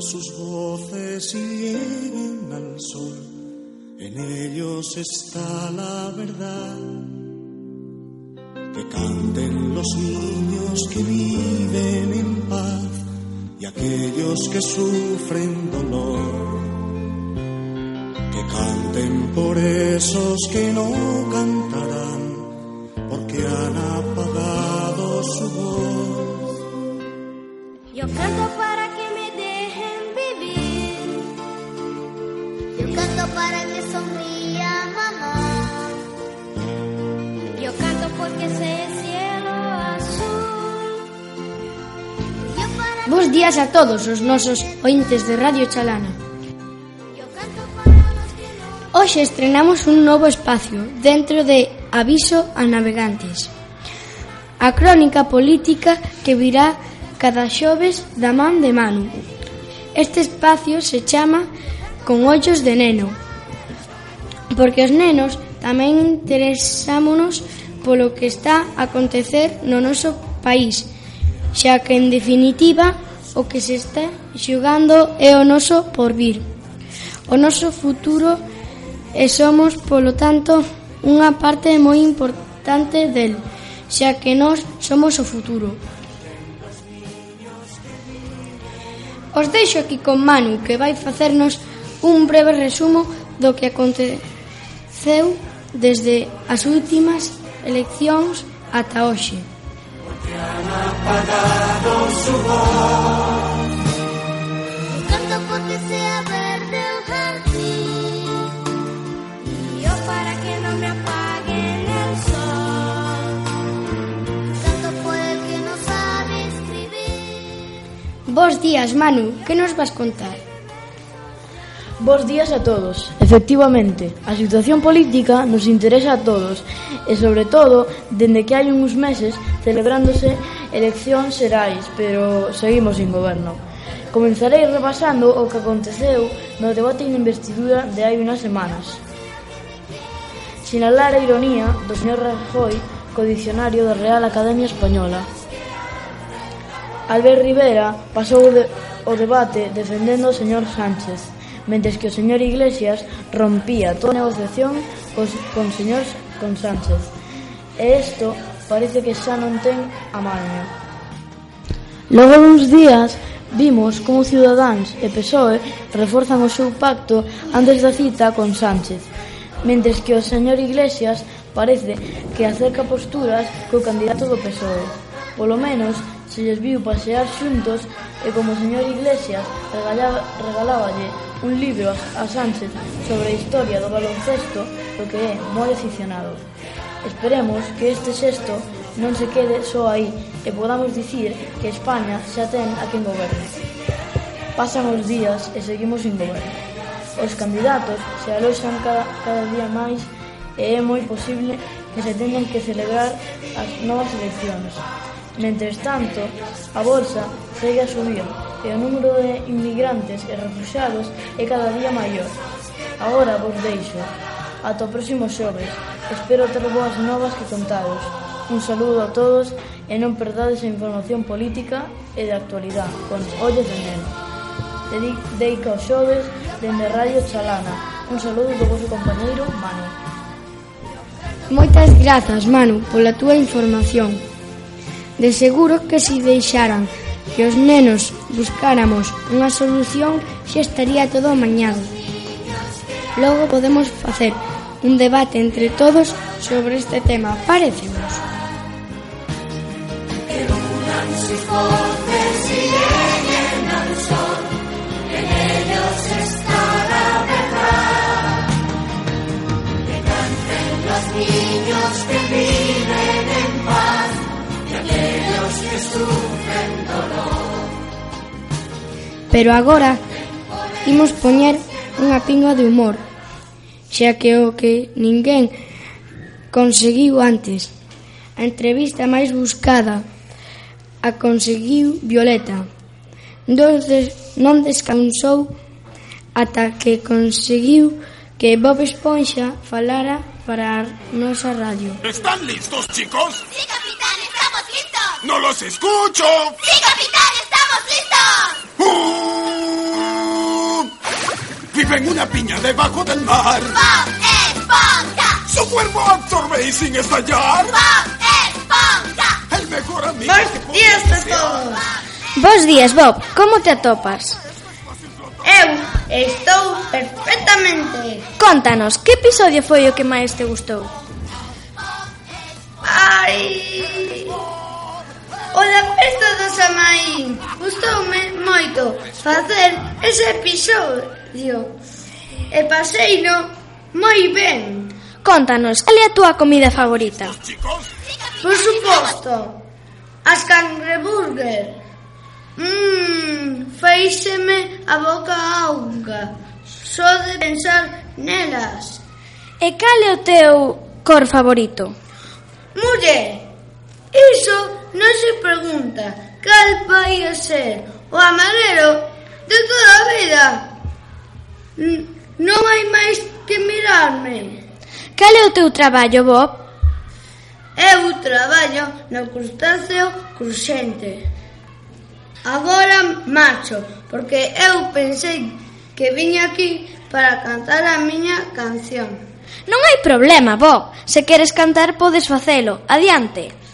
sus voces y lleguen al sol. En ellos está la verdad. Que canten los niños que viven en paz y aquellos que sufren dolor. Que canten por esos que no cantarán porque han apagado su voz. Yo canto para que para que sonría mamá. Yo canto porque sé cielo azul. Para... Bos días a todos os nosos ointes de Radio Chalana. Hoxe estrenamos un novo espacio dentro de Aviso a Navegantes. A crónica política que virá cada xoves da man de Manu. Este espacio se chama Con ollos de neno porque os nenos tamén interesámonos polo que está a acontecer no noso país, xa que en definitiva o que se está xugando é o noso porvir, o noso futuro e somos, polo tanto, unha parte moi importante del, xa que nós somos o futuro. Os deixo aquí con Manu, que vai facernos un breve resumo do que acontece Ceu desde as últimas eleccións ata hoxe. Porque canto porque sea verde el jardín. Y yo para que no me apaguen el sol. Canto por el que no sabe escribir. Bos días, Manu, que nos vas contar? Bos días a todos. Efectivamente, a situación política nos interesa a todos e, sobre todo, dende que hai uns meses celebrándose eleccións xerais, pero seguimos sin goberno. Comenzarei repasando o que aconteceu no debate de investidura de hai unhas semanas. Sinalar a ironía do señor Rajoy co dicionario da Real Academia Española. Albert Rivera pasou o, de, o debate defendendo o señor Sánchez, mentres que o señor Iglesias rompía toda negociación cos, con señor con Sánchez. E isto parece que xa non ten amaño. Logo duns días vimos como Ciudadáns e PSOE reforzan o seu pacto antes da cita con Sánchez, mentres que o señor Iglesias parece que acerca posturas co candidato do PSOE. Polo menos, se lles viu pasear xuntos e como o señor Iglesias regalaba, regaláballe un libro a Sánchez sobre a historia do baloncesto, do que é moi aficionado. Esperemos que este xesto non se quede só aí e podamos dicir que España xa ten a quen goberne. Pasan os días e seguimos sin goberno. Os candidatos se aloxan cada, cada día máis e é moi posible que se tengan que celebrar as novas eleccións. Mentres tanto, a bolsa segue a subir e o número de inmigrantes e refugiados é cada día maior. Agora vos deixo. Ata o próximo xoves. Espero ter boas novas que contaros. Un saludo a todos e non perdades a información política e de actualidade con Ollos de Neno. Dedica os xoves dende Radio Chalana. Un saludo do vosso compañeiro Manu. Moitas grazas, Manu, pola túa información. De seguro que se si deixaran que os nenos buscáramos unha solución xa estaría todo amañado. Logo podemos facer un debate entre todos sobre este tema, parecenos. Pero sufren dolor. Pero agora imos poñer unha pinga de humor, xa que o que ninguén conseguiu antes. A entrevista máis buscada a conseguiu Violeta. Entonces des, non descansou ata que conseguiu que Bob Esponxa falara para a nosa radio. Están listos, chicos? Sígame. ¡No los escucho! ¡Sí, capitán! ¡Estamos listos! ¡Uh! Vive en una piña debajo del mar. ¡Bob Esponja! Su cuerpo absorbe y sin estallar. ¡Bob Esponja! El mejor amigo. Podía a desear. todos. Bos días, Bob. Como te atopas? Eu estou perfectamente. Contanos, que episodio foi o que máis te gustou? Ai... O da festa do Samaín gustoume moito facer ese episodio e paseino moi ben. Contanos, cal é a túa comida favorita? Por suposto, as cangreburger. Mmm, feixeme a boca auga só de pensar nelas. E cal é o teu cor favorito? Muller, iso se pregunta cal vai a ser o amarelo de toda a vida. Non hai máis que mirarme. Cal é o teu traballo, Bob? Eu traballo no crustáceo cruxente. Agora macho, porque eu pensei que viña aquí para cantar a miña canción. Non hai problema, Bob. Se queres cantar, podes facelo. Adiante.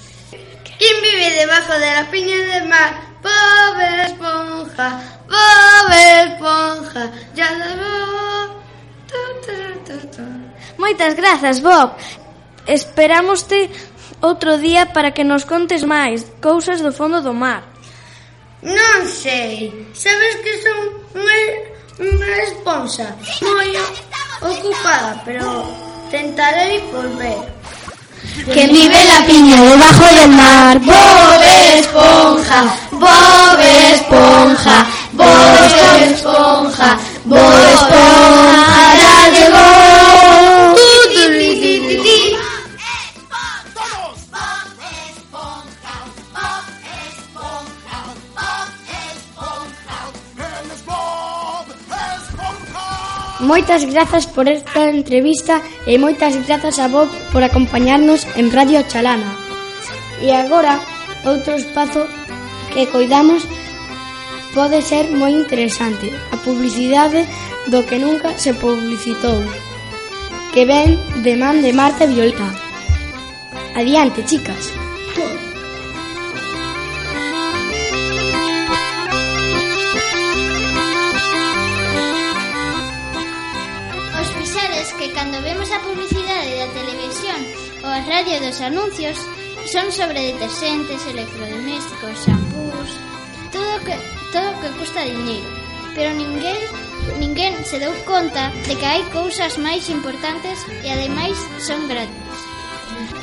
¿Quién vive debajo de las piñas del mar? Pobre esponja, pobre esponja, ya Moitas grazas, Bob. Esperámoste outro día para que nos contes máis cousas do fondo do mar. Non sei. Sabes que son unha, unha esponja moi ocupada, pero tentarei volver. Que vive la piña debajo del mar. Bob Esponja, Bob Esponja, Bob Esponja, Bob Esponja Moitas grazas por esta entrevista e moitas grazas a vos por acompañarnos en Radio Chalana. E agora, outro espazo que coidamos pode ser moi interesante, a publicidade do que nunca se publicitou, que ven de man de Marta Violeta. Adiante, chicas! a radio dos anuncios son sobre detergentes, electrodomésticos, xampús, todo que todo que custa diñeiro. Pero ninguén ninguén se deu conta de que hai cousas máis importantes e ademais son gratis.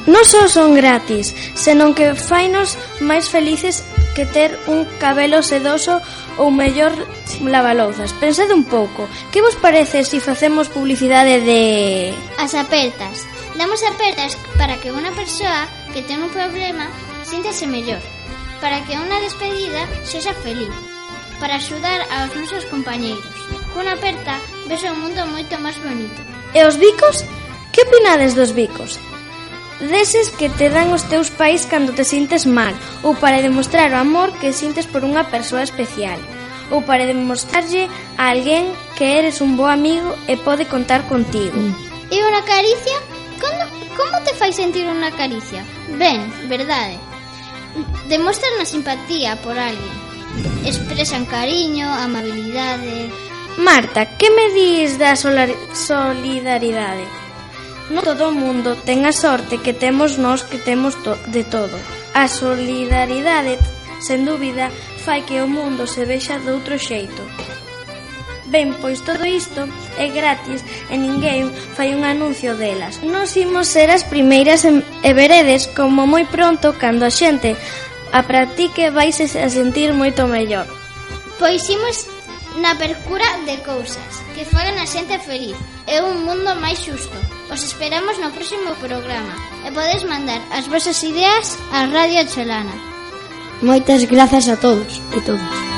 Non só son gratis, senón que fainos máis felices que ter un cabelo sedoso ou mellor lavalouzas. Pensade un pouco, que vos parece se si facemos publicidade de... As apertas, Damos apertas para que unha persoa que ten un problema síntase mellor, para que unha despedida sexa feliz, para axudar aos nosos compañeiros. Cunha aperta ves o mundo moito máis bonito. E os bicos? Que opinades dos bicos? Deses que te dan os teus pais cando te sintes mal ou para demostrar o amor que sintes por unha persoa especial ou para demostrarlle a alguén que eres un bo amigo e pode contar contigo. E unha caricia Como te fai sentir unha caricia? Ben, verdade. Demostran a simpatía por alguén. Expresan cariño, amabilidade... Marta, que me dis da solidaridade? Non todo o mundo ten a sorte que temos nós que temos to de todo. A solidaridade, sen dúbida, fai que o mundo se vexa doutro xeito. Ben, pois todo isto é gratis e ninguén fai un anuncio delas. Nos imos ser as primeiras e veredes como moi pronto cando a xente a practique vais a sentir moito mellor. Pois imos na percura de cousas que fagan a xente feliz e un mundo máis xusto. Os esperamos no próximo programa e podes mandar as vosas ideas á Radio Cholana. Moitas grazas a todos e todas.